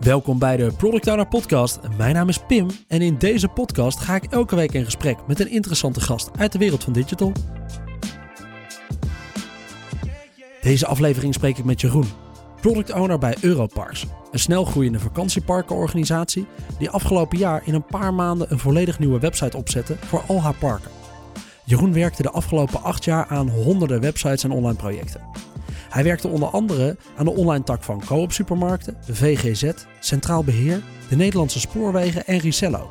Welkom bij de Product Owner Podcast. Mijn naam is Pim en in deze podcast ga ik elke week in gesprek met een interessante gast uit de wereld van digital. Deze aflevering spreek ik met Jeroen, Product Owner bij Europarks, een snelgroeiende vakantieparkenorganisatie die afgelopen jaar in een paar maanden een volledig nieuwe website opzette voor al haar parken. Jeroen werkte de afgelopen acht jaar aan honderden websites en online projecten. Hij werkte onder andere aan de online tak van Coop Supermarkten, de VGZ, Centraal Beheer, de Nederlandse Spoorwegen en Ricello.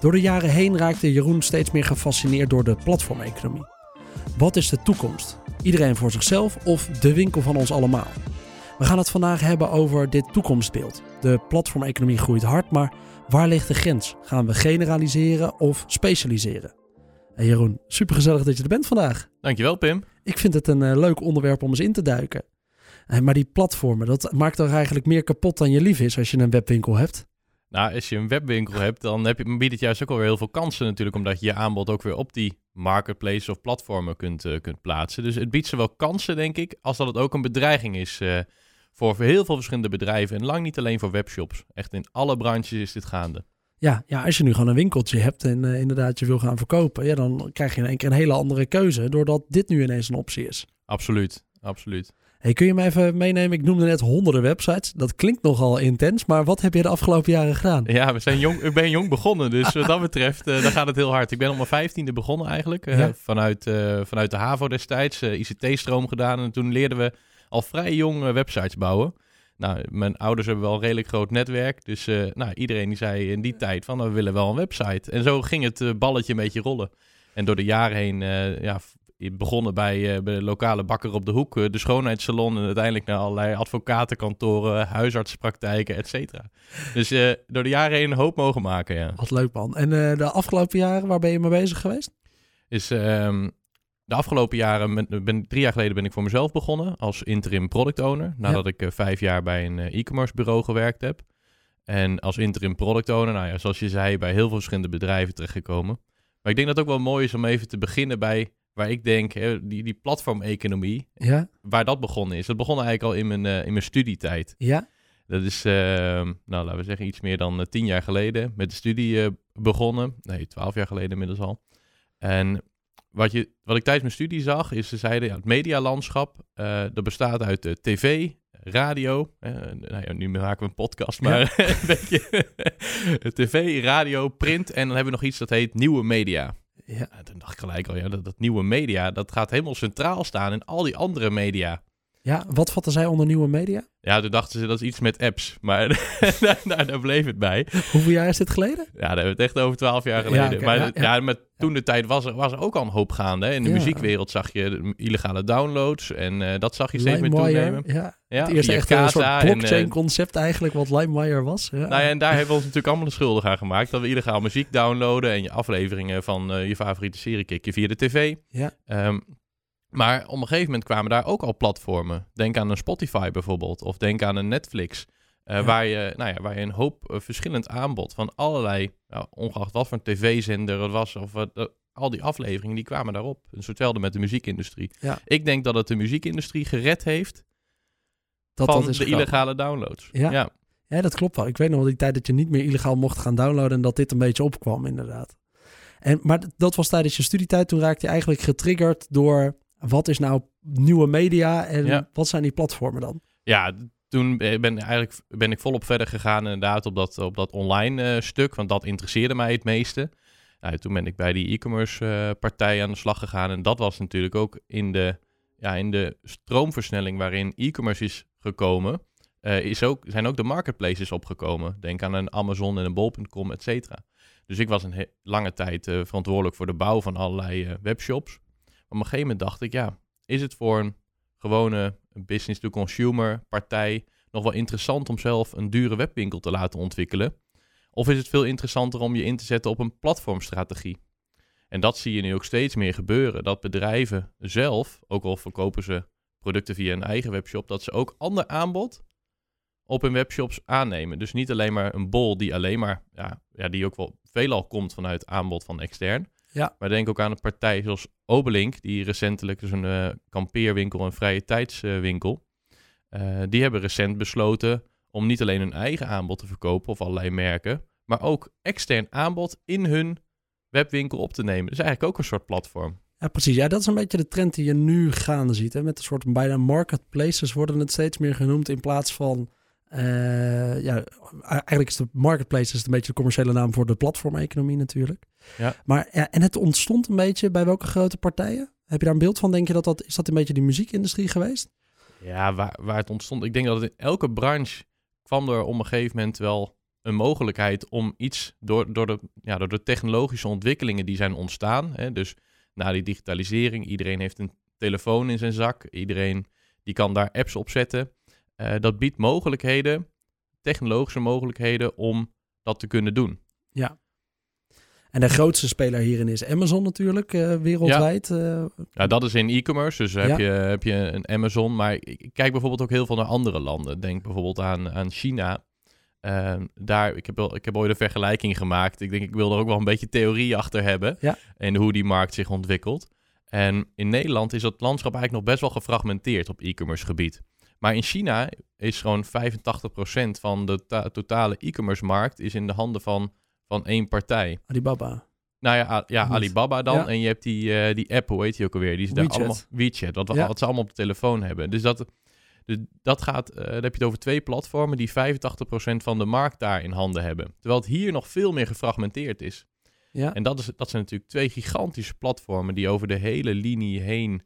Door de jaren heen raakte Jeroen steeds meer gefascineerd door de platformeconomie. Wat is de toekomst? Iedereen voor zichzelf of de winkel van ons allemaal? We gaan het vandaag hebben over dit toekomstbeeld. De platformeconomie groeit hard, maar waar ligt de grens? Gaan we generaliseren of specialiseren? Hey Jeroen, supergezellig dat je er bent vandaag. Dankjewel Pim. Ik vind het een uh, leuk onderwerp om eens in te duiken. Uh, maar die platformen, dat maakt toch eigenlijk meer kapot dan je lief is als je een webwinkel hebt? Nou, als je een webwinkel hebt, dan heb je, biedt het juist ook alweer heel veel kansen natuurlijk, omdat je je aanbod ook weer op die marketplaces of platformen kunt, uh, kunt plaatsen. Dus het biedt zowel kansen, denk ik, als dat het ook een bedreiging is voor heel veel verschillende bedrijven. En lang niet alleen voor webshops. Echt in alle branches is dit gaande. Ja, ja, als je nu gewoon een winkeltje hebt en uh, inderdaad je wil gaan verkopen, ja, dan krijg je in één keer een hele andere keuze, doordat dit nu ineens een optie is. Absoluut, absoluut. Hey, kun je me even meenemen? Ik noemde net honderden websites. Dat klinkt nogal intens, maar wat heb je de afgelopen jaren gedaan? Ja, we zijn jong, ik ben jong begonnen, dus wat dat betreft, uh, dan gaat het heel hard. Ik ben op mijn vijftiende begonnen eigenlijk, uh, ja. vanuit, vanuit de HAVO destijds, ICT-stroom gedaan. En toen leerden we al vrij jong websites bouwen. Nou, mijn ouders hebben wel een redelijk groot netwerk. Dus uh, nou, iedereen die zei in die tijd van, nou, we willen wel een website. En zo ging het uh, balletje een beetje rollen. En door de jaren heen, uh, ja, begonnen bij, bij de lokale bakker op de hoek, de schoonheidssalon en uiteindelijk naar allerlei advocatenkantoren, huisartsenpraktijken, et cetera. Dus door de jaren heen een hoop mogen maken, ja. Wat leuk man. En de afgelopen jaren, waar ben je mee bezig geweest? Is ehm, de afgelopen jaren, ben, drie jaar geleden ben ik voor mezelf begonnen als interim product owner. Nadat ja. ik uh, vijf jaar bij een uh, e-commerce bureau gewerkt heb. En als interim product owner, nou ja, zoals je zei, bij heel veel verschillende bedrijven terechtgekomen. Maar ik denk dat het ook wel mooi is om even te beginnen bij waar ik denk, hè, die, die platformeconomie, ja. waar dat begonnen is. Dat begon eigenlijk al in mijn, uh, in mijn studietijd. Ja. Dat is, ehm, nou laten we zeggen, iets meer dan tien jaar geleden met de studie begonnen. Nee, twaalf jaar geleden inmiddels al. En wat, je, wat ik tijdens mijn studie zag, is ze zeiden, ja, het medialandschap, uh, dat bestaat uit uh, tv, radio, uh, nou ja, nu maken we een podcast, maar ja. een beetje tv, radio, print en dan hebben we nog iets dat heet nieuwe media. Ja. En toen dacht ik gelijk al, ja, dat, dat nieuwe media, dat gaat helemaal centraal staan in al die andere media. Ja, wat vatten zij onder nieuwe media? Ja, toen dachten ze dat is iets met apps, maar daar, daar, bleef het bij. Hoeveel jaar is dit geleden? Ja, daar hebben we het echt over twaalf jaar geleden. Ja, okay, maar ja, ja. ja, met toen de tijd was er, was er ook al een hoop gaande. Hè? In de muziekwereld zag je illegale downloads en uh, dat zag je steeds meer toenemen. Ja. Het eerste echt een soort blockchain-concept uh, eigenlijk, wat LimeWire was. Ja. Nou ja, en daar hebben we ons natuurlijk allemaal de schuldig aan gemaakt. Dat we illegaal muziek downloaden en je afleveringen van uh, je favoriete serie kijk je via de tv. Ja. Um, maar op een gegeven moment kwamen daar ook al platformen. Denk aan een Spotify bijvoorbeeld, of denk aan een Netflix. Uh, ja. waar, je, nou ja, waar je een hoop uh, verschillend aanbod van allerlei, nou, ongeacht wat voor een tv-zender het was, of uh, al die afleveringen, die kwamen daarop. Dus hetzelfde met de muziekindustrie. Ja. Ik denk dat het de muziekindustrie gered heeft dat, van dat is de grappig. illegale downloads. Ja. ja. Ja, dat klopt wel. Ik weet nog wel die tijd dat je niet meer illegaal mocht gaan downloaden en dat dit een beetje opkwam, inderdaad. En, maar dat was tijdens je studietijd. Toen raakte je eigenlijk getriggerd door wat is nou nieuwe media en Ja. wat zijn die platformen dan? Ja, toen ben, eigenlijk, ben ik volop verder gegaan inderdaad op dat, op dat online eh, stuk, want dat interesseerde mij het meeste. Nou, toen ben ik bij die e-commerce eh, partij aan de slag gegaan en dat was natuurlijk ook in de, ja, in de stroomversnelling waarin e-commerce is gekomen, eh, is ook, zijn ook de marketplaces opgekomen. Denk aan een Amazon en een bol.com, et cetera. Dus ik was een lange tijd verantwoordelijk voor de bouw van allerlei webshops. Op een gegeven moment dacht ik, ja, is het voor een gewone business-to-consumer partij nog wel interessant om zelf een dure webwinkel te laten ontwikkelen? Of is het veel interessanter om je in te zetten op een platformstrategie? En dat zie je nu ook steeds meer gebeuren. Dat bedrijven zelf, ook al verkopen ze producten via een eigen webshop, dat ze ook ander aanbod op hun webshops aannemen. Dus niet alleen maar een bol die alleen maar, ja, ja die ook wel veelal komt vanuit aanbod van extern. Ja. Maar denk ook aan een partij zoals Obelink, die recentelijk dus een eh, kampeerwinkel, een vrije tijdswinkel. Uh, die hebben recent besloten om niet alleen hun eigen aanbod te verkopen of allerlei merken, maar ook extern aanbod in hun webwinkel op te nemen. Dus eigenlijk ook een soort platform. Ja, precies. Ja, dat is een beetje de trend die je nu gaande ziet. Hè? Met een soort bijna marketplaces worden het steeds meer genoemd in plaats van... Uh, ja, eigenlijk is de marketplace is een beetje de commerciële naam voor de platformeconomie natuurlijk. Ja. Maar ja, en het ontstond een beetje bij welke grote partijen? Heb je daar een beeld van? Denk je dat dat is dat een beetje die muziekindustrie geweest? Ja, waar, waar het ontstond. Ik denk dat het in elke branche kwam er op een gegeven moment wel een mogelijkheid om iets door, door, de, ja, door de technologische ontwikkelingen die zijn ontstaan. Hè, dus na die digitalisering, iedereen heeft een telefoon in zijn zak, iedereen die kan daar apps op zetten. Uh, dat biedt mogelijkheden, technologische mogelijkheden om dat te kunnen doen. Ja. En de grootste speler hierin is Amazon natuurlijk, uh, wereldwijd. Ja. Uh, ja. dat is in e-commerce. Dus heb, je, heb je een Amazon. Maar ik kijk bijvoorbeeld ook heel veel naar andere landen. Denk bijvoorbeeld aan, aan China. Uh, daar, ik, heb, ik heb ooit een vergelijking gemaakt. Ik denk, ik wil er ook wel een beetje theorie achter hebben. Ja. En hoe die markt zich ontwikkelt. En in Nederland is het landschap eigenlijk nog best wel gefragmenteerd op e-commerce gebied. Maar in China is gewoon 85% van de totale e-commerce markt is in de handen van, van één partij. Alibaba. Nou ja, ja Alibaba dan. En je hebt die, uh, die app, hoe heet die ook alweer? Die is daar allemaal WeChat, wat, wat ze allemaal op de telefoon hebben. Dus dat, dus dat gaat, uh, dan heb je het over twee platformen die 85% van de markt daar in handen hebben. Terwijl het hier nog veel meer gefragmenteerd is. Ja. En dat, is, dat zijn natuurlijk twee gigantische platformen die over de hele linie heen,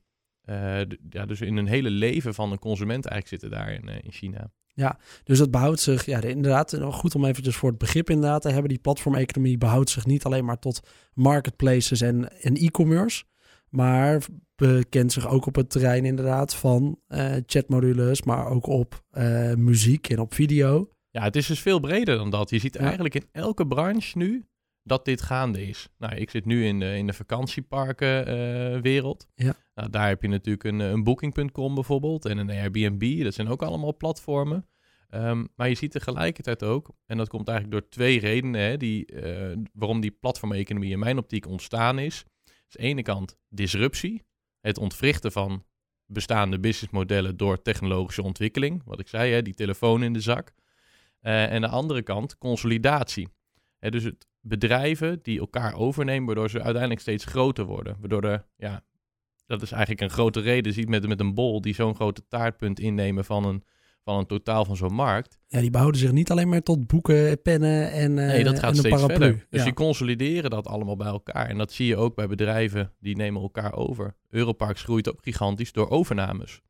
uh, ja, dus in een hele leven van een consument eigenlijk zitten daar in, uh, in China. Ja, dus dat behoudt zich, ja, inderdaad, goed om eventjes voor het begrip inderdaad te hebben. Die platformeconomie behoudt zich niet alleen maar tot marketplaces en, en e-commerce, maar bekent zich ook op het terrein inderdaad van uh, chatmodules, maar ook op muziek en op video. Ja, het is dus veel breder dan dat. Je ziet ja. eigenlijk in elke branche nu dat dit gaande is. Nou, ik zit nu in de, in de vakantieparkenwereld. Uh, ja. Nou, daar heb je natuurlijk een, een Booking.com bijvoorbeeld en een Airbnb. Dat zijn ook allemaal platformen. Um, maar je ziet tegelijkertijd ook, en dat komt eigenlijk door twee redenen, hè, die, uh, waarom die platformeconomie in mijn optiek ontstaan is. Dus aan de ene kant disruptie, het ontwrichten van bestaande businessmodellen door technologische ontwikkeling. Wat ik zei, hè, die telefoon in de zak. Uh, en aan de andere kant consolidatie. Hè, dus het bedrijven die elkaar overnemen, waardoor ze uiteindelijk steeds groter worden. Waardoor er, ja, dat is eigenlijk een grote reden. Je ziet met, met een bol die zo'n grote taartpunt innemen van een, van een totaal van zo'n markt. Ja, die behouden zich niet alleen maar tot boeken, pennen en, uh, nee, dat gaat steeds paraplu. verder. Dus ja. die consolideren dat allemaal bij elkaar. En dat zie je ook bij bedrijven die nemen elkaar over. Europarks groeit ook gigantisch door overnames.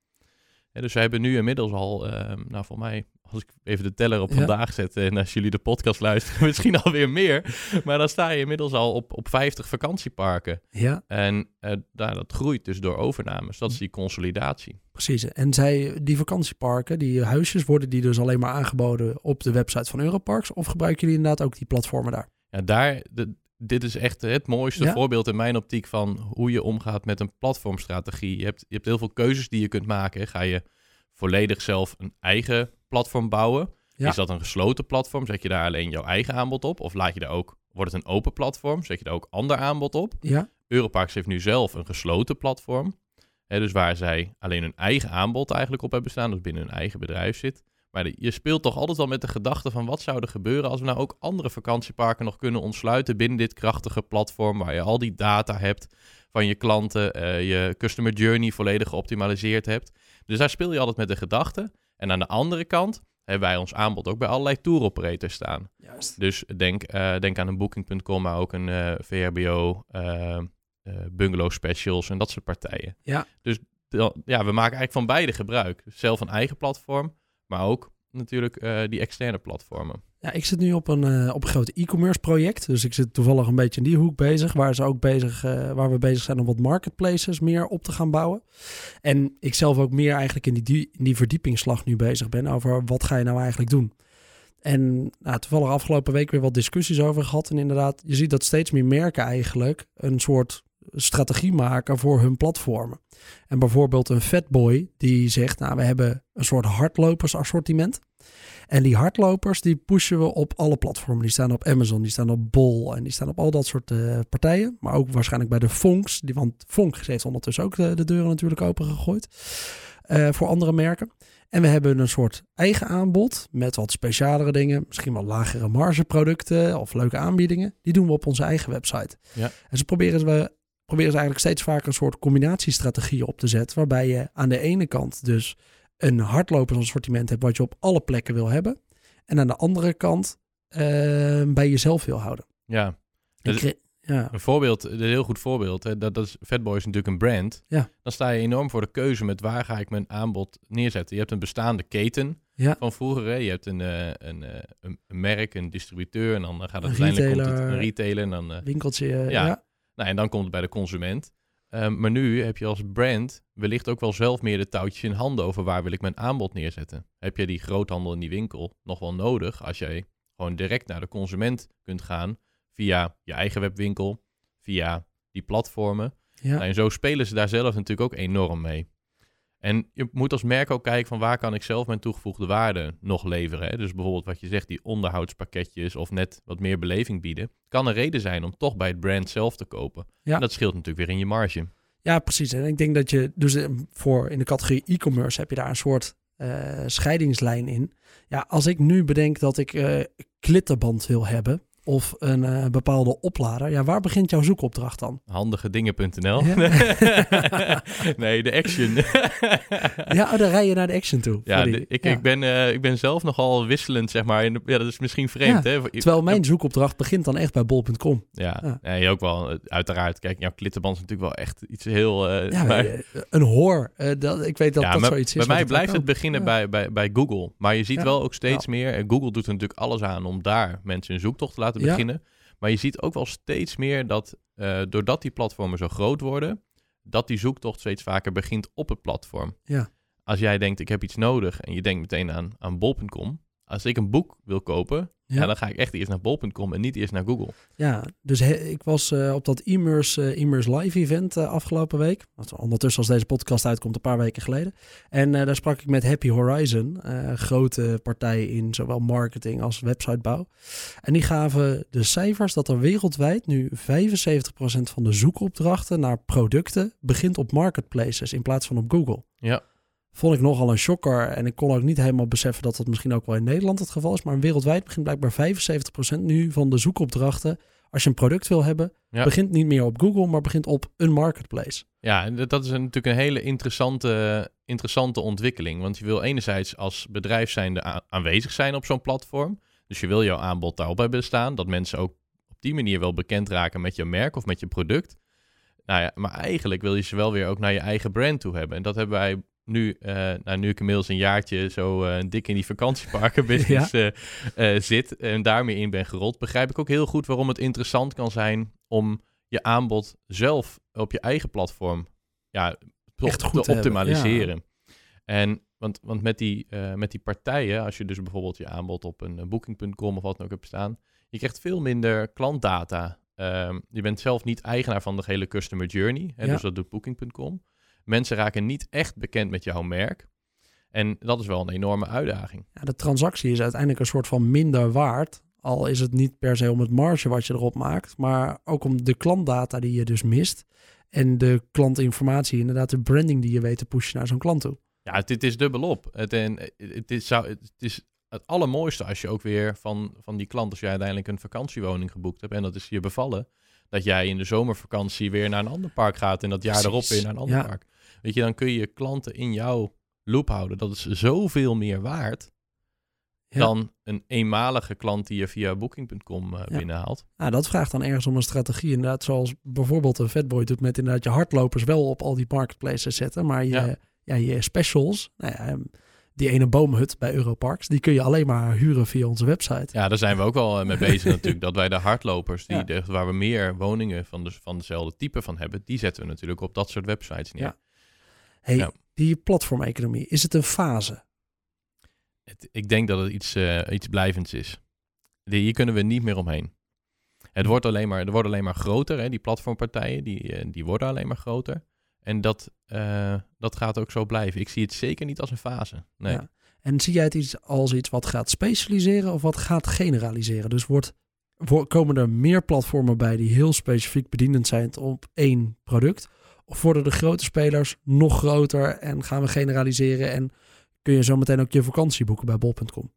Dus we hebben nu inmiddels al, uh, nou voor mij, als ik even de teller op Ja. vandaag zet en als jullie de podcast luisteren, misschien alweer meer. Maar dan sta je inmiddels al op, op 50 vakantieparken. Ja, En daar, dat groeit dus door overnames. Dat is die consolidatie. precies. En zij, die vakantieparken, die huisjes, worden die dus alleen maar aangeboden op de website van Europarks? Of gebruiken jullie inderdaad ook die platformen daar? Ja, daar, de, dit is echt het mooiste Ja? voorbeeld in mijn optiek van hoe je omgaat met een platformstrategie. Je hebt, je hebt heel veel keuzes die je kunt maken. Ga je volledig zelf een eigen platform bouwen? Ja. Is dat een gesloten platform? Zet je daar alleen jouw eigen aanbod op? Of laat je daar ook, wordt het een open platform? Zet je daar ook ander aanbod op? Ja, Europarks heeft nu zelf een gesloten platform. Hè, dus waar zij alleen hun eigen aanbod eigenlijk op hebben staan. Dus binnen hun eigen bedrijf zit. Maar je speelt toch altijd al met de gedachte van wat zou er gebeuren als we nou ook andere vakantieparken nog kunnen ontsluiten binnen dit krachtige platform waar je al die data hebt van je klanten, eh, je customer journey volledig geoptimaliseerd hebt. Dus daar speel je altijd met de gedachte. En aan de andere kant hebben wij ons aanbod ook bij allerlei tour operators staan. juist. Dus denk, eh, denk aan een Booking.com, maar ook een eh, VRBO, Bungalow Specials en dat soort partijen. Ja. Dus ja, we maken eigenlijk van beide gebruik. Zelf een eigen platform, maar ook natuurlijk eh, die externe platformen. Ja, ik zit nu op een, eh, op een groot e-commerce project. Dus ik zit toevallig een beetje in die hoek bezig. Waar, ze ook bezig, eh, waar we bezig zijn om wat marketplaces meer op te gaan bouwen. En ik zelf ook meer eigenlijk in die, die, in die verdiepingsslag nu bezig ben. Over wat ga je nou eigenlijk doen. En nou, toevallig afgelopen week weer wat discussies over gehad. En inderdaad, je ziet dat steeds meer merken eigenlijk een soort strategie maken voor hun platformen. En bijvoorbeeld een Fatboy die zegt, nou we hebben een soort hardlopersassortiment. En die hardlopers die pushen we op alle platformen. Die staan op Amazon, die staan op Bol en die staan op al dat soort eh, partijen. Maar ook waarschijnlijk bij de Fonks. Die, want Fonk heeft ondertussen ook de, de deuren natuurlijk open gegooid. eh, voor andere merken. En we hebben een soort eigen aanbod met wat specialere dingen. Misschien wel lagere margeproducten of leuke aanbiedingen. Die doen we op onze eigen website. Ja. En ze proberen, we, proberen ze eigenlijk steeds vaker een soort combinatiestrategie op te zetten. Waarbij je aan de ene kant dus een hardlopersassortiment hebt wat je op alle plekken wil hebben. En aan de andere kant eh, bij jezelf wil houden. Ja, Dus- ja. een voorbeeld, een heel goed voorbeeld. Hè, dat, dat is, Fatboy is natuurlijk een brand. Ja. Dan sta je enorm voor de keuze met waar ga ik mijn aanbod neerzetten. Je hebt een bestaande keten Ja. van vroeger. Hè. Je hebt een, eh, een, eh, een, een merk, een distributeur en dan gaat het uiteindelijk komt het retailer. een retailer en dan... eh, winkeltje. Ja. Nou, en dan komt het bij de consument. Ehm, maar nu heb je als brand wellicht ook wel zelf meer de touwtjes in handen over waar wil ik mijn aanbod neerzetten. Heb je die groothandel in die winkel nog wel nodig als jij gewoon direct naar de consument kunt gaan via je eigen webwinkel, via die platformen. Ja. Nou, en zo spelen ze daar zelf natuurlijk ook enorm mee. En je moet als merk ook kijken van waar kan ik zelf mijn toegevoegde waarde nog leveren. Hè? Dus bijvoorbeeld wat je zegt, die onderhoudspakketjes of net wat meer beleving bieden. Kan een reden zijn om toch bij het brand zelf te kopen. Ja. En dat scheelt natuurlijk weer in je marge. Ja, precies. En ik denk dat je dus eh, voor in de categorie e-commerce heb je daar een soort eh, scheidingslijn in. Ja, als ik nu bedenk dat ik klittenband wil hebben of een eh, bepaalde oplader, ja, waar begint jouw zoekopdracht dan? Handigedingen.nl. Ja. nee, de action. Ja, oh, dan rij je naar de action toe. Ja, de- ik, ja. ik, ben, eh, ik ben zelf nogal wisselend, zeg maar. Ja, dat is misschien vreemd, Ja, hè? Terwijl mijn zoekopdracht begint dan echt bij bol.com. Ja, Ja. Nee, ook wel. eh, Uiteraard, kijk, jouw klittenband is natuurlijk wel echt iets heel... Ja, maar- een hoor. dat, ik weet dat dat maar zoiets is. bij mij blijft het beginnen bij, bij, bij Google. Maar je ziet wel ook steeds meer... en Google doet er natuurlijk alles aan om daar mensen een zoektocht te laten Beginnen. Maar je ziet ook wel steeds meer dat... eh, doordat die platformen zo groot worden... dat die zoektocht steeds vaker begint op het platform. Ja. Als jij denkt, ik heb iets nodig... en je denkt meteen aan, aan bol.com... Als ik een boek wil kopen, Ja. ja. dan ga ik echt eerst naar bol.com en niet eerst naar Google. Ja, dus he- ik was eh, op dat Immers, eh, Immers Live event eh, afgelopen week. Ondertussen als deze podcast uitkomt een paar weken geleden. En daar sprak ik met Happy Horizon, grote partij in zowel marketing als websitebouw. En die gaven de cijfers dat er wereldwijd nu 75% van de zoekopdrachten naar producten begint op marketplaces in plaats van op Google. Ja. Vond ik nogal een shocker en ik kon ook niet helemaal beseffen dat dat misschien ook wel in Nederland het geval is. Maar wereldwijd begint blijkbaar 75% nu van de zoekopdrachten als je een product wil hebben, Ja. begint niet meer op Google, maar begint op een marketplace. Ja, en dat is natuurlijk een hele interessante, interessante ontwikkeling. Want je wil enerzijds als bedrijf zijnde aanwezig zijn op zo'n platform. Dus je wil jouw aanbod daarop hebben staan. Dat mensen ook op die manier wel bekend raken met je merk of met je product. Nou ja, maar eigenlijk wil je ze wel weer ook naar je eigen brand toe hebben. En dat hebben wij nu, eh, nou, nu ik inmiddels een jaartje zo eh, dik in die vakantieparkenbusiness eh, zit en daarmee in ben gerold, begrijp ik ook heel goed waarom het interessant kan zijn om je aanbod zelf op je eigen platform ja, Echt goed te optimaliseren. En want, want met, die, met die partijen, als je dus bijvoorbeeld je aanbod op een booking.com of wat dan ook hebt staan, je krijgt veel minder klantdata. Ehm, je bent zelf niet eigenaar van de hele customer journey, hè, Ja. dus dat doet booking.com. Mensen raken niet echt bekend met jouw merk. En dat is wel een enorme uitdaging. Ja, de transactie is uiteindelijk een soort van minder waard. Al is het niet per se om het marge wat je erop maakt, maar ook om de klantdata die je dus mist. En de klantinformatie, inderdaad de branding die je weet te pushen naar zo'n klant toe. Ja, het is dubbelop. Het, en, het, is, zou, het is het allermooiste als je ook weer van, van die klant, als jij uiteindelijk een vakantiewoning geboekt hebt en dat is je bevallen, dat jij in de zomervakantie weer naar een ander park gaat en dat jaar erop weer naar een ander ja. park. Weet je, dan kun je je klanten in jouw loop houden. Dat is zoveel meer waard Ja. dan een eenmalige klant die je via booking.com eh, Ja. binnenhaalt. Nou, dat vraagt dan ergens om een strategie. Inderdaad, zoals bijvoorbeeld een Fatboy doet met inderdaad je hardlopers wel op al die marketplaces zetten. Maar je, ja. Ja. je specials, nou ja, ehm, die ene boomhut bij Europarks, die kun je alleen maar huren via onze website. Ja, daar zijn we ook wel eh, mee bezig natuurlijk. Dat wij de hardlopers, die de, waar we meer woningen van, de, van dezelfde type van hebben, die zetten we natuurlijk op dat soort websites neer. Ja. Hey, Ja. die platformeconomie, is het een fase? Het- ik denk dat het iets, eh, iets blijvends is. Die, hier kunnen we niet meer omheen. Het wordt alleen maar, er wordt alleen maar groter, hè, die platformpartijen, die, eh, die worden alleen maar groter. En dat, eh, dat gaat ook zo blijven. Ik zie het zeker niet als een fase. Nee. Ja. En zie jij het iets als iets wat gaat specialiseren of wat gaat generaliseren? Dus wordt, wo- komen er meer platformen bij die heel specifiek bedienend zijn op één product? Of worden de grote spelers nog groter en gaan we generaliseren en kun je zo meteen ook je vakantie boeken bij bol.com?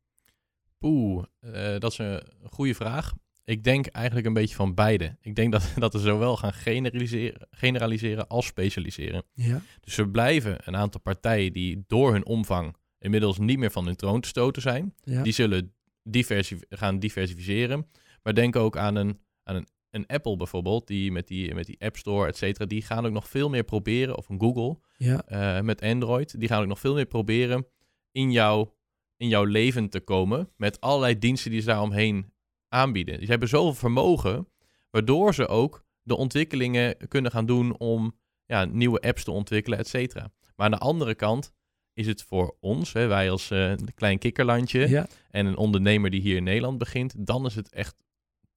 Poeh, uh, dat is een goede vraag. Ik denk eigenlijk een beetje van beide. Ik denk dat, dat we zowel gaan generaliseren, generaliseren als specialiseren. Ja. Dus er blijven een aantal partijen die door hun omvang inmiddels niet meer van hun troon te stoten zijn. Ja. Die zullen diversi gaan diversificeren. Maar denk ook aan een, aan een, een Apple bijvoorbeeld, die met die, met die App Store, et cetera, die gaan ook nog veel meer proberen, of een Google ja. uh, met Android, die gaan ook nog veel meer proberen in, jouw in jouw leven te komen met allerlei diensten die ze daaromheen aanbieden. Ze hebben zoveel vermogen, waardoor ze ook de ontwikkelingen kunnen gaan doen om ja, nieuwe apps te ontwikkelen, et cetera. Maar aan de andere kant is het voor ons, hè, wij als uh, klein kikkerlandje ja. en een ondernemer die hier in Nederland begint, dan is het echt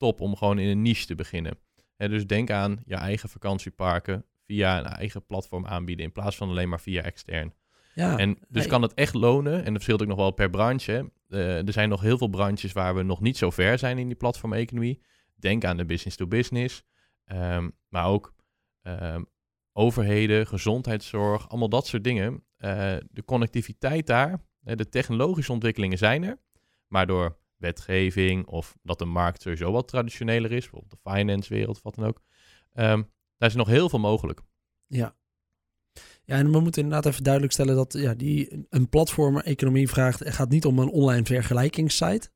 top om gewoon in een niche te beginnen. Hè, dus denk aan je eigen vakantieparken via een eigen platform aanbieden in plaats van alleen maar via extern. Ja, En dus kan het echt lonen, en dat verschilt ook nog wel per branche. Uh, er zijn nog heel veel branches waar we nog niet zo ver zijn in die platformeconomie. Denk aan de business to business, um, maar ook um, overheden, gezondheidszorg, allemaal dat soort dingen. Uh, de connectiviteit daar, de technologische ontwikkelingen zijn er, maar door wetgeving of dat de markt sowieso wat traditioneler is, bijvoorbeeld de finance wereld of wat dan ook, um, daar is nog heel veel mogelijk. Ja. Ja, en we moeten inderdaad even duidelijk stellen dat ja, die, een platform-economie vraagt, het gaat niet om een online vergelijkingssite.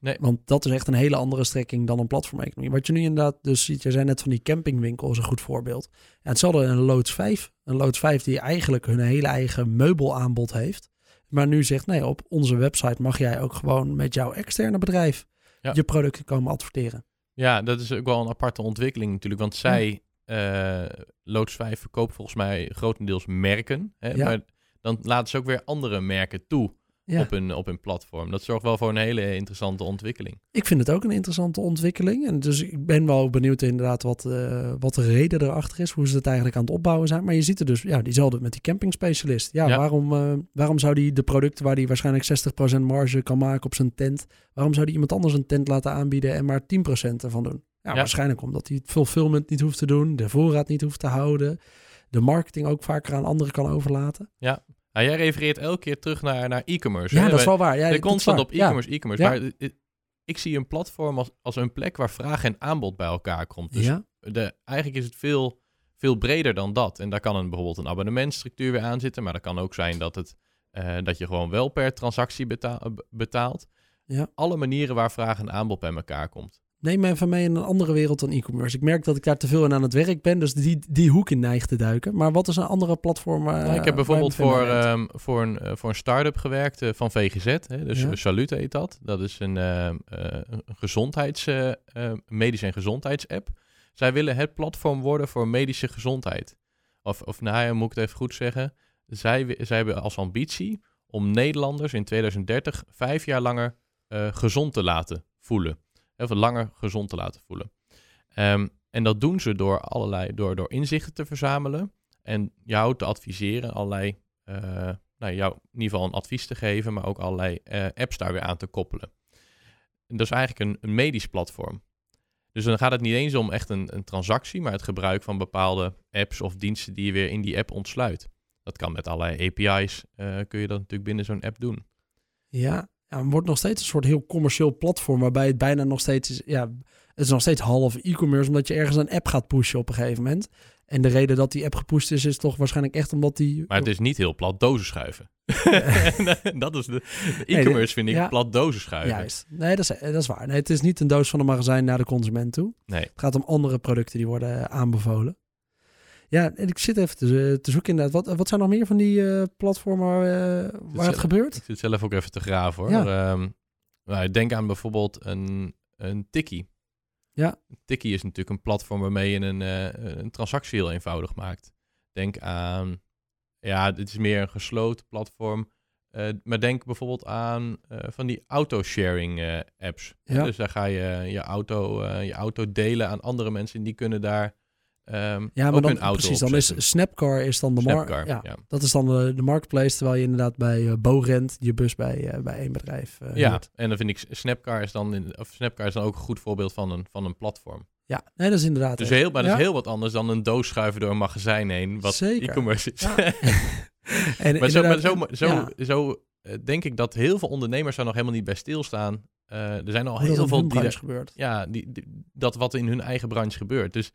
Nee. Want dat is echt een hele andere strekking dan een platform-economie. Wat je nu inderdaad dus ziet, je zei net van die campingwinkel is een goed voorbeeld. Ja, hetzelfde een Loods 5. Een Loods 5 die eigenlijk hun hele eigen meubelaanbod heeft. Maar nu zegt, nee, op onze website mag jij ook gewoon met jouw externe bedrijf Ja. je producten komen adverteren. Ja, dat is ook wel een aparte ontwikkeling natuurlijk, want zij, uh, Loods 5 verkoopt volgens mij grotendeels merken, hè, Ja. maar dan laten ze ook weer andere merken toe Ja. op, hun, op hun platform. Dat zorgt wel voor een hele interessante ontwikkeling. Ik vind het ook een interessante ontwikkeling. En dus ik ben wel benieuwd inderdaad wat, eh, wat de reden erachter is. Hoe ze het eigenlijk aan het opbouwen zijn. Maar je ziet er dus, ja, diezelfde met die campingspecialist. Ja, Ja. Waarom, eh, waarom zou die de producten waar die waarschijnlijk 60% marge kan maken op zijn tent. Waarom zou die iemand anders een tent laten aanbieden en maar 10% ervan doen? Ja, Ja. waarschijnlijk omdat hij het fulfillment niet hoeft te doen. De voorraad niet hoeft te houden. De marketing ook vaker aan anderen kan overlaten. Nou, jij refereert elke keer terug naar, naar e-commerce. Ja, hè? dat is wel waar. Ja, de constant op Ja. e-commerce, e-commerce. Ja. Maar eh, eh, ik zie een platform als, als een plek waar vraag en aanbod bij elkaar komt. Dus Ja. de, eigenlijk is het veel, veel breder dan dat. En daar kan een, bijvoorbeeld een abonnementstructuur weer aan zitten. Maar dat kan ook zijn dat, het, eh, dat je gewoon wel per transactie beta- eh, betaalt. Ja. Alle manieren waar vraag en aanbod bij elkaar komt. Neem me even mee in een andere wereld dan e-commerce. Ik merk dat ik daar te veel in aan het werk ben, dus die, die hoek in neig te duiken. Maar wat is een andere platform? Nou, ik heb bijvoorbeeld voor, ehm, voor, een, eh, voor een start-up gewerkt eh, van VGZ. Hè, dus Ja. Salute heet dat. Dat is een, ehm, eh, gezondheids, medische en gezondheidsapp. Zij willen het platform worden voor medische gezondheid. Of, of nou ja, moet ik het even goed zeggen. Zij, zij hebben als ambitie om Nederlanders in 2030 vijf jaar langer gezond te laten voelen. Of langer gezond te laten voelen. Ehm, en dat doen ze door allerlei, door, door inzichten te verzamelen en jou te adviseren, allerlei, eh, nou, jou in ieder geval een advies te geven, maar ook allerlei eh, apps daar weer aan te koppelen. En dat is eigenlijk een, een medisch platform. Dus dan gaat het niet eens om echt een, een transactie, maar het gebruik van bepaalde apps of diensten die je weer in die app ontsluit. Dat kan met allerlei API's, eh, kun je dat natuurlijk binnen zo'n app doen. Ja, ja, het wordt nog steeds een soort heel commercieel platform waarbij het bijna nog steeds is. Ja, het is nog steeds half e-commerce omdat je ergens een app gaat pushen op een gegeven moment. En de reden dat die app gepusht is, is toch waarschijnlijk echt omdat die. Maar het is niet heel plat dozen schuiven. dat is de, de Nee, e-commerce vind ik ja. plat dozen schuiven. Juist. Nee, dat is, dat is waar. Nee, het is niet een doos van een magazijn naar de consument toe. Nee. Het gaat om andere producten die worden eh, aanbevolen. Ja, en ik zit even te, te zoeken inderdaad. Wat, wat zijn nog meer van die eh, platformen waar, eh, waar het zelf- gebeurt? Ik zit zelf ook even te graven hoor. Ja. Ehm, nou, denk aan bijvoorbeeld een, een Tikkie. Ja. Tikkie is natuurlijk een platform waarmee je een, eh, een transactie heel eenvoudig maakt. Denk aan, ja, dit is meer een gesloten platform. Eh, maar denk bijvoorbeeld aan eh, van die autosharing eh apps. Ja. Dus daar ga je je auto, eh, je auto delen aan andere mensen en die kunnen daar ehm Ja, maar dan, hun auto precies. Dan is Snapcar is dan de mar- Snapcar, ja, ja. Dat is dan de, de marketplace, terwijl je inderdaad bij uh, Bogrent je bus bij, uh, bij één bedrijf uh, Ja, huurt. en dan vind ik Snapcar is dan, in, of Snapcar is dan ook een goed voorbeeld van een, van een platform. Ja, nee, dat is inderdaad. Dus heel, maar dat is heel wat anders dan een doos schuiven door een magazijn heen, wat e-commerce is. Ja. en maar zo, maar zo, zo, eh, denk ik dat heel veel ondernemers daar nog helemaal niet bij stilstaan. Eh, er zijn al Hoe heel veel die, gebeurt. ja, die, die- dat wat in hun eigen branche gebeurt. Dus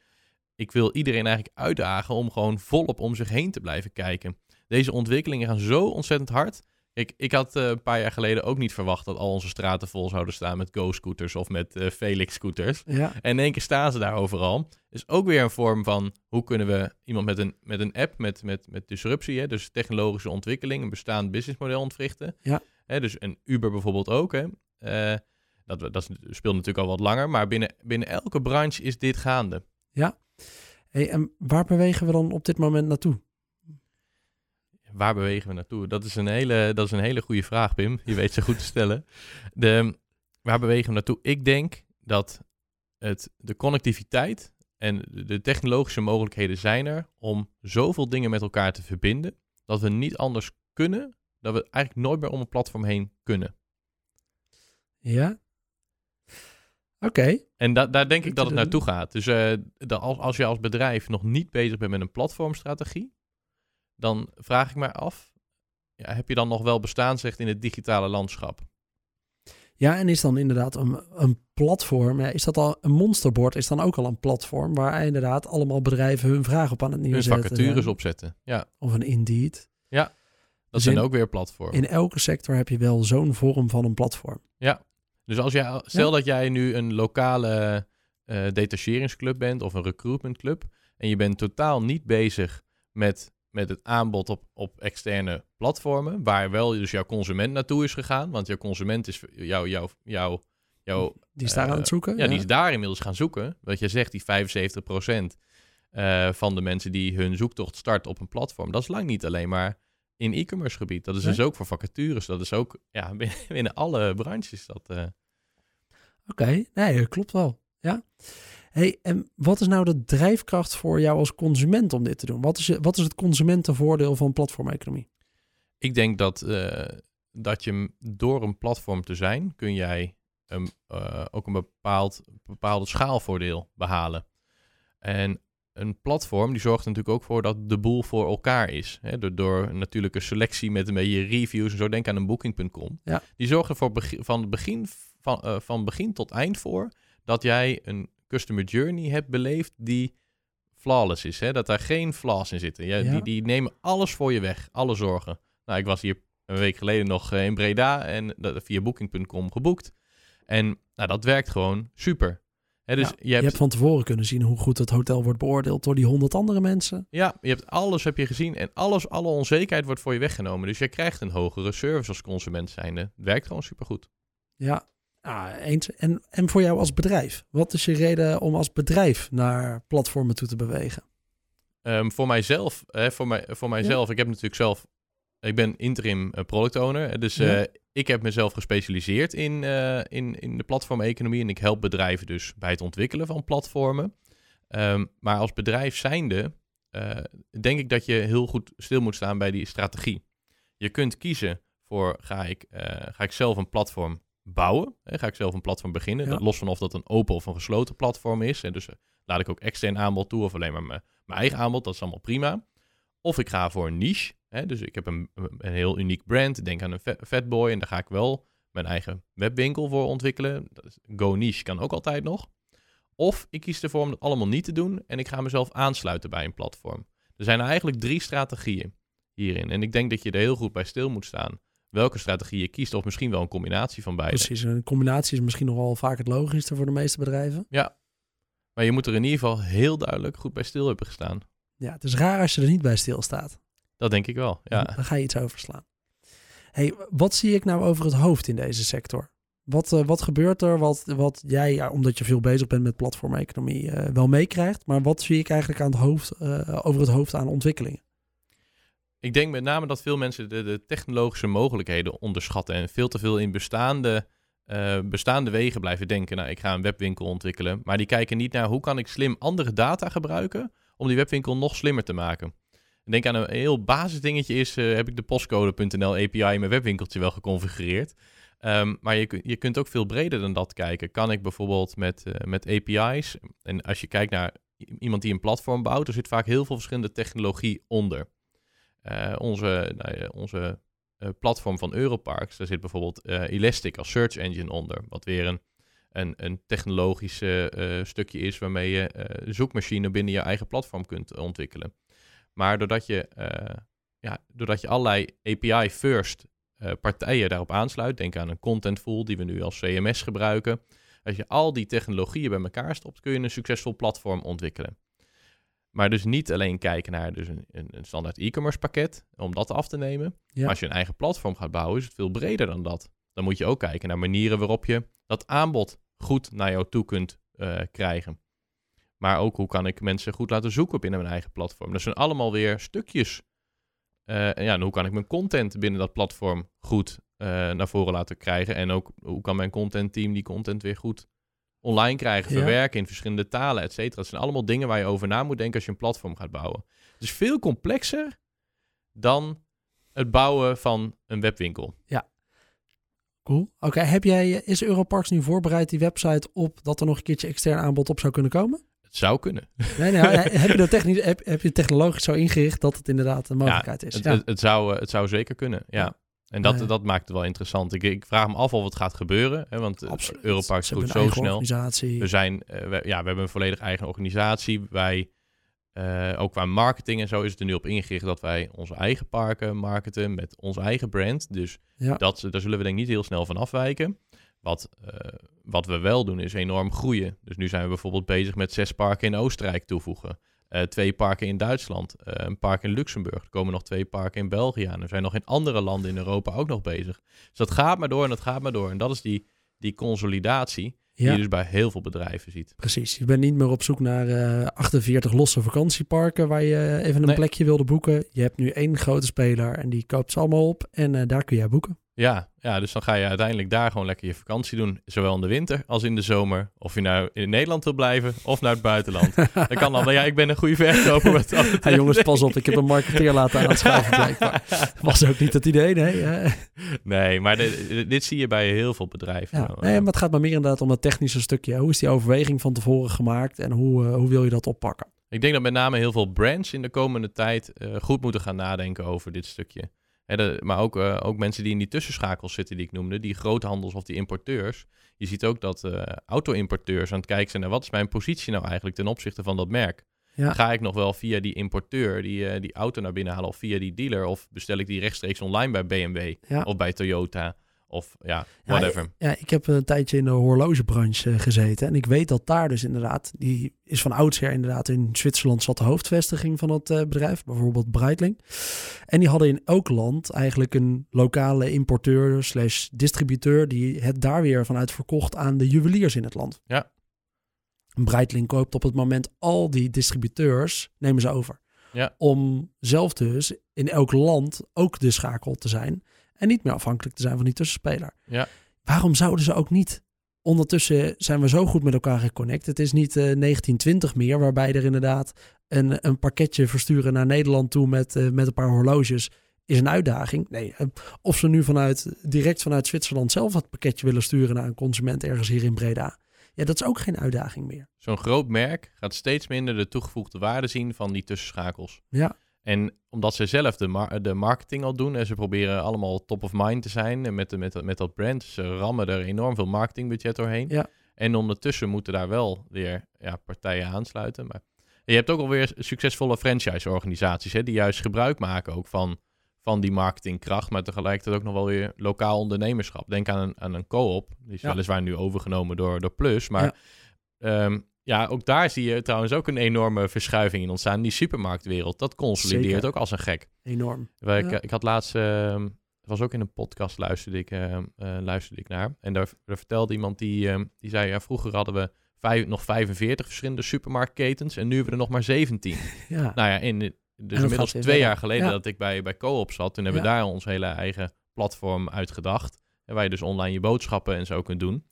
ik wil iedereen eigenlijk uitdagen om gewoon volop om zich heen te blijven kijken. Deze ontwikkelingen gaan zo ontzettend hard. Ik, ik had eh, een paar jaar geleden ook niet verwacht dat al onze straten vol zouden staan met Go-scooters of met eh, Felix-scooters. Ja, En in één keer staan ze daar overal. Dus ook weer een vorm van hoe kunnen we iemand met een, met een app, met, met, met disruptie, hè, dus technologische ontwikkeling, een bestaand businessmodel ontwrichten. Ja. Hè, dus een Uber bijvoorbeeld ook. Hè. Eh, dat, dat speelt natuurlijk al wat langer, maar binnen, binnen elke branche is dit gaande. Hey, en waar bewegen we dan op dit moment naartoe? Waar bewegen we naartoe? Dat is een hele, dat is een hele goede vraag, Pim. Je weet ze goed te stellen. De, waar bewegen we naartoe? Ik denk dat het, de connectiviteit en de technologische mogelijkheden zijn er om zoveel dingen met elkaar te verbinden, dat we niet anders kunnen, dat we eigenlijk nooit meer om een platform heen kunnen. Ja? Oké. En da- daar denk ik dat het doen. naartoe gaat. Dus eh, de- als, als je als bedrijf nog niet bezig bent met een platformstrategie, dan vraag ik mij af, ja, heb je dan nog wel bestaansrecht in het digitale landschap? Ja, en is dan inderdaad een, een platform, ja, is dat al een monsterboard, is dan ook al een platform waar inderdaad allemaal bedrijven hun vraag op aan het Hun neerzetten. vacatures zijn? opzetten. Ja, Of een Indeed. dat Dus zijn in- ook weer platforms. In elke sector heb je wel zo'n vorm van een platform. Dus als jij, stel dat jij nu een lokale eh detacheringsclub bent of een recruitmentclub en je bent totaal niet bezig met, met het aanbod op, op externe platformen, waar wel dus jouw consument naartoe is gegaan, want jouw consument is jouw, jouw, jouw, Die is daar Eh, aan het zoeken. Ja, die is daar inmiddels gaan zoeken. Wat je zegt, die 75% eh van de mensen die hun zoektocht starten op een platform. Dat is lang niet alleen maar in e-commerce gebied. Dat is Nee. dus ook voor vacatures. Dat is ook ja, binnen, binnen alle branches. Dat, Oké, nee, dat klopt wel. Ja. Hey, en wat is nou de drijfkracht voor jou als consument om dit te doen? Wat is, wat is het consumentenvoordeel van platformeconomie? ik denk dat, eh, dat je door een platform te zijn, kun jij een, eh, ook een bepaald, bepaalde schaalvoordeel behalen. En een platform die zorgt er natuurlijk ook voor dat de boel voor elkaar is. Hè? Door, door een natuurlijke selectie met een beetje reviews en zo. Denk aan een booking.com. Ja. Die zorgt er voor begi- van, begin, van, eh, van begin tot eind voor dat jij een customer journey hebt beleefd die flawless is. Hè? Dat daar geen flaws in zitten. Ja. Die, die nemen alles voor je weg. Alle zorgen. Nou, ik was hier een week geleden nog eh, in Breda en dat, via booking.com geboekt. En nou, dat werkt gewoon super. Hè, dus Ja, je hebt, Je hebt van tevoren kunnen zien hoe goed het hotel wordt beoordeeld door die honderd andere mensen. Ja, je hebt alles heb je gezien en alles, alle onzekerheid wordt voor je weggenomen. Dus je krijgt een hogere service als consument zijnde. Het werkt gewoon supergoed. Ja, ah, eens. En, en voor jou als bedrijf? Wat is je reden om als bedrijf naar platformen toe te bewegen? Ehm, voor mijzelf, hè, voor, mij, voor mijzelf, ik heb natuurlijk zelf, ik ben interim eh, product owner. Dus Ja. eh, ik heb mezelf gespecialiseerd in, eh, in, in de platformeconomie en ik help bedrijven dus bij het ontwikkelen van platformen. Ehm, maar als bedrijf zijnde, denk ik dat je heel goed stil moet staan bij die strategie. Je kunt kiezen voor, ga ik, ga ik zelf een platform bouwen? Hè, ga ik zelf een platform beginnen? Ja. Dat, los van of dat een open of een gesloten platform is. En dus eh, laat ik ook extern aanbod toe of alleen maar mijn, mijn eigen aanbod. Dat is allemaal prima. Of ik ga voor een niche. Hè, dus ik heb een, een heel uniek brand. Denk aan een Fa- Fatboy. En daar ga ik wel mijn eigen webwinkel voor ontwikkelen. Go niche kan ook altijd nog. Of ik kies ervoor om dat allemaal niet te doen. En ik ga mezelf aansluiten bij een platform. Er zijn eigenlijk drie strategieën hierin. En ik denk dat je er heel goed bij stil moet staan. Welke strategie je kiest. Of misschien wel een combinatie van beide. Precies, een combinatie is misschien nog wel vaak het logischste voor de meeste bedrijven. Maar je moet er in ieder geval heel duidelijk goed bij stil hebben gestaan. Ja, het is raar als je er niet bij stilstaat. Dat denk ik wel. Ja. Dan, dan ga je iets overslaan. Hey, wat zie ik nou over het hoofd in deze sector? Wat, eh, wat gebeurt er wat, wat jij, ja, omdat je veel bezig bent met platformeconomie, eh wel meekrijgt? Maar wat zie ik eigenlijk aan het hoofd, eh, over het hoofd aan ontwikkelingen? Ik denk met name dat veel mensen de, de technologische mogelijkheden onderschatten en veel te veel in bestaande, eh, bestaande wegen blijven denken. Nou, ik ga een webwinkel ontwikkelen, maar die kijken niet naar hoe kan ik slim andere data gebruiken om die webwinkel nog slimmer te maken. Denk aan een heel basisdingetje is, eh, heb ik de postcode.nl API in mijn webwinkeltje wel geconfigureerd. Ehm, maar je, je kunt ook veel breder dan dat kijken. Kan ik bijvoorbeeld met, eh, met API's, en als je kijkt naar iemand die een platform bouwt, er zit vaak heel veel verschillende technologie onder. Eh, onze nou ja, onze eh, platform van Europarks, daar zit bijvoorbeeld eh, Elastic als search engine onder. Wat weer een, een, een technologisch stukje is waarmee je zoekmachine binnen je eigen platform kunt ontwikkelen. Maar doordat je, ja, doordat je allerlei API-first partijen daarop aansluit, denk aan een contentful die we nu als CMS gebruiken. Als je al die technologieën bij elkaar stopt, kun je een succesvol platform ontwikkelen. Maar dus niet alleen kijken naar dus een, een standaard e-commerce pakket om dat af te nemen. Maar als je een eigen platform gaat bouwen, is het veel breder dan dat. Dan moet je ook kijken naar manieren waarop je dat aanbod goed naar jou toe kunt uh, krijgen. Maar ook hoe kan ik mensen goed laten zoeken binnen mijn eigen platform. Dat zijn allemaal weer stukjes. Uh, en ja, en hoe kan ik mijn content binnen dat platform goed uh, naar voren laten krijgen. En ook hoe kan mijn content team die content weer goed online krijgen, verwerken in verschillende talen, et cetera. Dat zijn allemaal dingen waar je over na moet denken als je een platform gaat bouwen. Het is veel complexer dan het bouwen van een webwinkel. Ja. Cool. Oké, heb jij, is Europarks nu voorbereid die website op dat er nog een keertje extern aanbod op zou kunnen komen? Het zou kunnen. Nee, nee, heb, je dat technisch, heb, heb je technologisch zo ingericht dat het inderdaad een mogelijkheid is? Het, ja. het, het, zou, het zou zeker kunnen, ja. En dat, dat maakt het wel interessant. Ik, ik vraag me af of het gaat gebeuren. Hè, want eh, Absoluut. Europark groeit zo snel. We, zijn, uh, we, ja, we hebben een volledig eigen organisatie. Wij, uh, ook qua marketing en zo is het er nu op ingericht dat wij onze eigen parken marketen met ons eigen brand. Dus ja. dat, daar zullen we denk ik niet heel snel van afwijken. Wat, wat we wel doen is enorm groeien. Dus nu zijn we bijvoorbeeld bezig met zes parken in Oostenrijk toevoegen. Uh, twee parken in Duitsland, uh, een park in Luxemburg. Er komen nog twee parken in België aan. Er zijn nog in andere landen in Europa ook nog bezig. Dus dat gaat maar door en dat gaat maar door. En dat is die, die consolidatie die je dus bij heel veel bedrijven ziet. Precies. Je bent niet meer op zoek naar uh, 48 losse vakantieparken waar je even een plekje wilde boeken. Je hebt nu één grote speler en die koopt ze allemaal op en daar kun jij boeken. Ja, ja, dus dan ga je uiteindelijk daar gewoon lekker je vakantie doen. Zowel in de winter als in de zomer. Of je nou in Nederland wil blijven of naar het buitenland. dat kan dan. Ja, ik ben een goede verkoper met dat. Jongens, pas op. Ik heb een marketeer laten aanschuiven blijkbaar. Was ook niet het idee, nee. nee, maar dit zie je bij heel veel bedrijven. Ja, nee, maar het gaat maar meer inderdaad om dat technische stukje. Hoe is die overweging van tevoren gemaakt en hoe, uh, hoe wil je dat oppakken? Ik denk dat met name heel veel brands in de komende tijd uh, goed moeten gaan nadenken over dit stukje maar ook, uh, ook mensen die in die tussenschakels zitten die ik noemde, die groothandels of die importeurs. Je ziet ook dat uh, auto-importeurs aan het kijken zijn naar wat is mijn positie nou eigenlijk ten opzichte van dat merk. Ga ik nog wel via die importeur die, uh, die auto naar binnen halen of via die dealer of bestel ik die rechtstreeks online bij BMW of bij Toyota? Of ja, whatever. Ja, ja, ik heb een tijdje in de horlogebranche gezeten. En ik weet dat daar dus inderdaad, die is van oudsher inderdaad in Zwitserland zat de hoofdvestiging van het uh, bedrijf. Bijvoorbeeld Breitling. En die hadden in elk land eigenlijk een lokale importeur slash distributeur. Die het daar weer vanuit verkocht aan de juweliers in het land. Ja. Breitling koopt op het moment al die distributeurs, nemen ze over. Ja. Om zelf dus in elk land ook de schakel te zijn. En niet meer afhankelijk te zijn van die tussenspeler. Ja. Waarom zouden ze ook niet? Ondertussen zijn we zo goed met elkaar geconnect. Het is niet uh, eh, 1920 meer, waarbij er inderdaad een, een pakketje versturen naar Nederland toe met, uh, met een paar horloges is een uitdaging. Nee, uh, of ze nu vanuit, direct vanuit Zwitserland zelf dat pakketje willen sturen naar een consument ergens hier in Breda. Ja, dat is ook geen uitdaging meer. Zo'n groot merk gaat steeds minder de toegevoegde waarde zien van die tussenschakels. Ja. En omdat ze zelf de, de marketing al doen en ze proberen allemaal top of mind te zijn met, met, met dat brand. Ze rammen er enorm veel marketingbudget doorheen. Ja. En ondertussen moeten daar wel weer ja, partijen aansluiten. Maar je hebt ook alweer succesvolle franchise-organisaties die juist gebruik maken ook van, van die marketingkracht, maar tegelijkertijd ook nog wel weer lokaal ondernemerschap. Denk aan een, aan een co-op, die is weliswaar nu overgenomen door, door Plus, maar ehm, ja, ook daar zie je trouwens ook een enorme verschuiving in ontstaan. Die supermarktwereld, dat consolideert ook als een gek. Enorm. Ik, ik had laatst, uh, was ook in een podcast luisterde ik, uh, luisterde ik naar. En daar, vertelde iemand die, ehm, die zei, ja, vroeger hadden we vijf, nog 45 verschillende supermarktketens en nu hebben we er nog maar 17. Ja. Nou ja, in, dus inmiddels twee jaar geleden dat ik bij, bij Coop zat, toen hebben we daar ons hele eigen platform uitgedacht. En waar je dus online je boodschappen en zo kunt doen.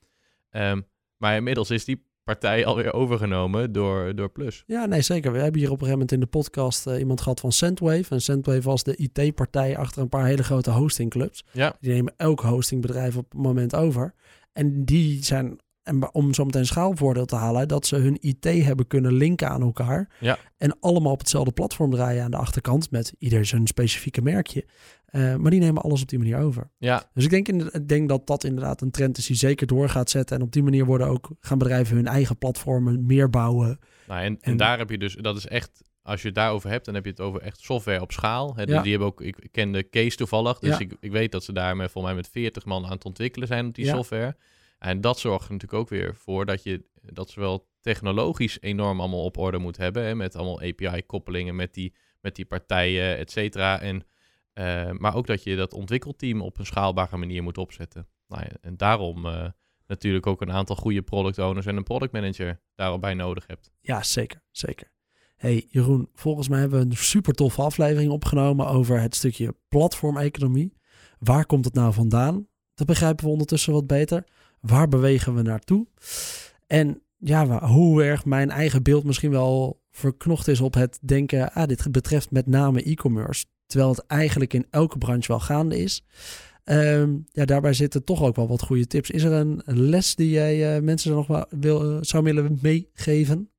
Um, maar inmiddels is die partij alweer overgenomen door, door Plus. Ja, nee, zeker. We hebben hier op een gegeven moment in de podcast uh, iemand gehad van Sendwave. En Sendwave was de IT-partij achter een paar hele grote hostingclubs. Ja. Die nemen elk hostingbedrijf op het moment over. En die zijn, en om zo meteen schaalvoordeel te halen, dat ze hun IT hebben kunnen linken aan elkaar. Ja. En allemaal op hetzelfde platform draaien aan de achterkant met ieder zijn specifieke merkje. Eh, maar die nemen alles op die manier over. Ja, Dus ik denk, in, ik denk dat dat inderdaad een trend is die zeker door gaat zetten. En op die manier worden ook, gaan bedrijven hun eigen platformen meer bouwen. nou, en, en, En- daar heb je dus, dat is echt, als je het daarover hebt, dan heb je het over echt software op schaal. Hè, dus Ja. Die hebben ook, ik, ik ken de case toevallig, dus Ja. ik, ik weet dat ze daar met, volgens mij met 40 man aan het ontwikkelen zijn op die Ja. software. En dat zorgt er natuurlijk ook weer voor dat je dat zowel technologisch enorm allemaal op orde moet hebben, hè, met allemaal API-koppelingen met die, met die partijen, et cetera. En, eh, maar ook dat je dat ontwikkelteam op een schaalbare manier moet opzetten. Nou en daarom eh, natuurlijk ook een aantal goede product owners en een product manager daarop bij nodig hebt. Ja, zeker, zeker. Hey Jeroen, volgens mij hebben we een super toffe aflevering opgenomen over het stukje platformeconomie. Waar komt het nou vandaan? Dat begrijpen we ondertussen wat beter. Waar bewegen we naartoe? En ja, hoe erg mijn eigen beeld misschien wel verknocht is op het denken, ah, dit betreft met name e-commerce. Terwijl het eigenlijk in elke branche wel gaande is. Ehm, ja, daarbij zitten toch ook wel wat goede tips. Is er een les die jij eh, mensen nog wel wil, eh, zou willen meegeven?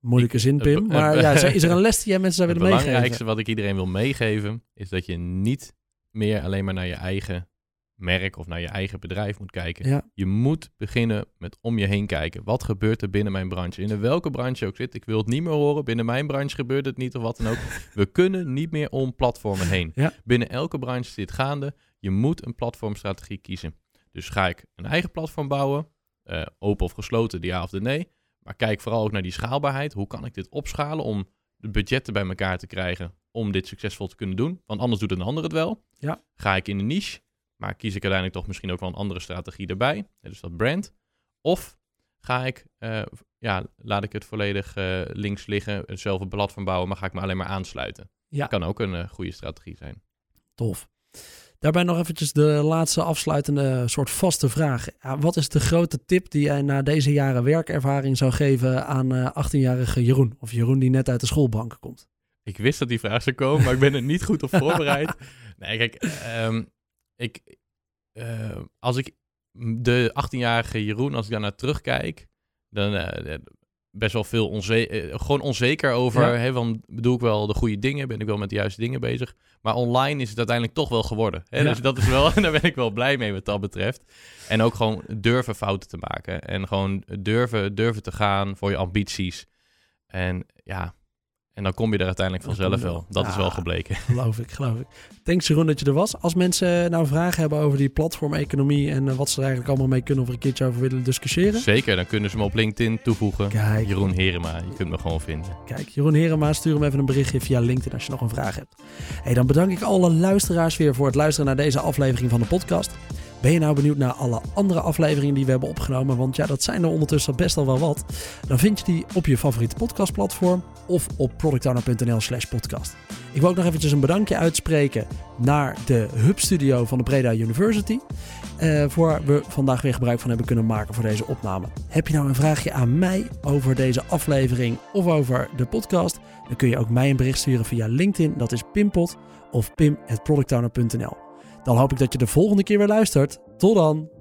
Moeilijke zin, Pim. eh, Maar eh, ja, is er een les die jij mensen zou Het willen meegeven? belangrijkste wat ik iedereen wil meegeven is dat je niet meer alleen maar naar je eigen merk of naar je eigen bedrijf moet kijken. Ja, Je moet beginnen met om je heen kijken. Wat gebeurt er binnen mijn branche? In welke branche ook zit. Ik wil het niet meer horen. Binnen mijn branche gebeurt het niet of wat dan ook. We kunnen niet meer om platformen heen. Ja. Binnen elke branche dit gaande. Je moet een platformstrategie kiezen. Dus ga ik een eigen platform bouwen? eh, open of gesloten, de ja of de nee. Maar kijk vooral ook naar die schaalbaarheid. Hoe kan ik dit opschalen om de budgetten bij elkaar te krijgen om dit succesvol te kunnen doen? Want anders doet een ander het wel. Ja. Ga ik in een niche, maar kies ik uiteindelijk toch misschien ook wel een andere strategie erbij. Dus dat brand. Of ga ik, eh, ja, laat ik het volledig eh, links liggen, hetzelfde platform bouwen, maar ga ik me alleen maar aansluiten. Ja. Kan ook een eh, goede strategie zijn. tof. Daarbij nog eventjes de laatste afsluitende soort vaste vraag. Wat is de grote tip die jij na deze jaren werkervaring zou geven aan eh 18-jarige Jeroen? Of Jeroen die net uit de schoolbanken komt. Ik wist dat die vraag zou komen, maar ik ben er niet goed op voorbereid. Nee, kijk, ehm, ik, eh, als ik de 18-jarige Jeroen, als ik daar naar terugkijk, dan eh, best wel veel onzeker, gewoon onzeker over, Ja. hè, van, bedoel ik wel de goede dingen, ben ik wel met de juiste dingen bezig. Maar online is het uiteindelijk toch wel geworden. Hè? Ja. Dus dat is wel, daar ben ik wel blij mee wat dat betreft. En ook gewoon durven fouten te maken. En gewoon durven, durven te gaan voor je ambities. En ja, en dan kom je er uiteindelijk vanzelf wel. Dat is wel gebleken. Geloof ik, geloof ik. Thanks Jeroen dat je er was. Als mensen nou vragen hebben over die platformeconomie en eh, wat ze er eigenlijk allemaal mee kunnen of er een keertje over willen discussiëren. Zeker, dan kunnen ze me op LinkedIn toevoegen. Kijk, Jeroen Herema, je kunt me gewoon vinden. Kijk, Jeroen Herema, stuur hem even een berichtje via LinkedIn als je nog een vraag hebt. Hey, dan bedank ik alle luisteraars weer voor het luisteren naar deze aflevering van de podcast. Ben je nou benieuwd naar alle andere afleveringen die we hebben opgenomen? Want ja, dat zijn er ondertussen best al wel wat. Dan vind je die op je favoriete podcastplatform of op productowner.nl slash podcast. Ik wil ook nog eventjes een bedankje uitspreken naar de Hub Studio van de Breda University. eh, voor we vandaag weer gebruik van hebben kunnen maken voor deze opname. Heb je nou een vraagje aan mij over deze aflevering of over de podcast? Dan kun je ook mij een bericht sturen via LinkedIn. Dat is Pimpot of pim.productowner.nl. Dan hoop ik dat je de volgende keer weer luistert. Tot dan!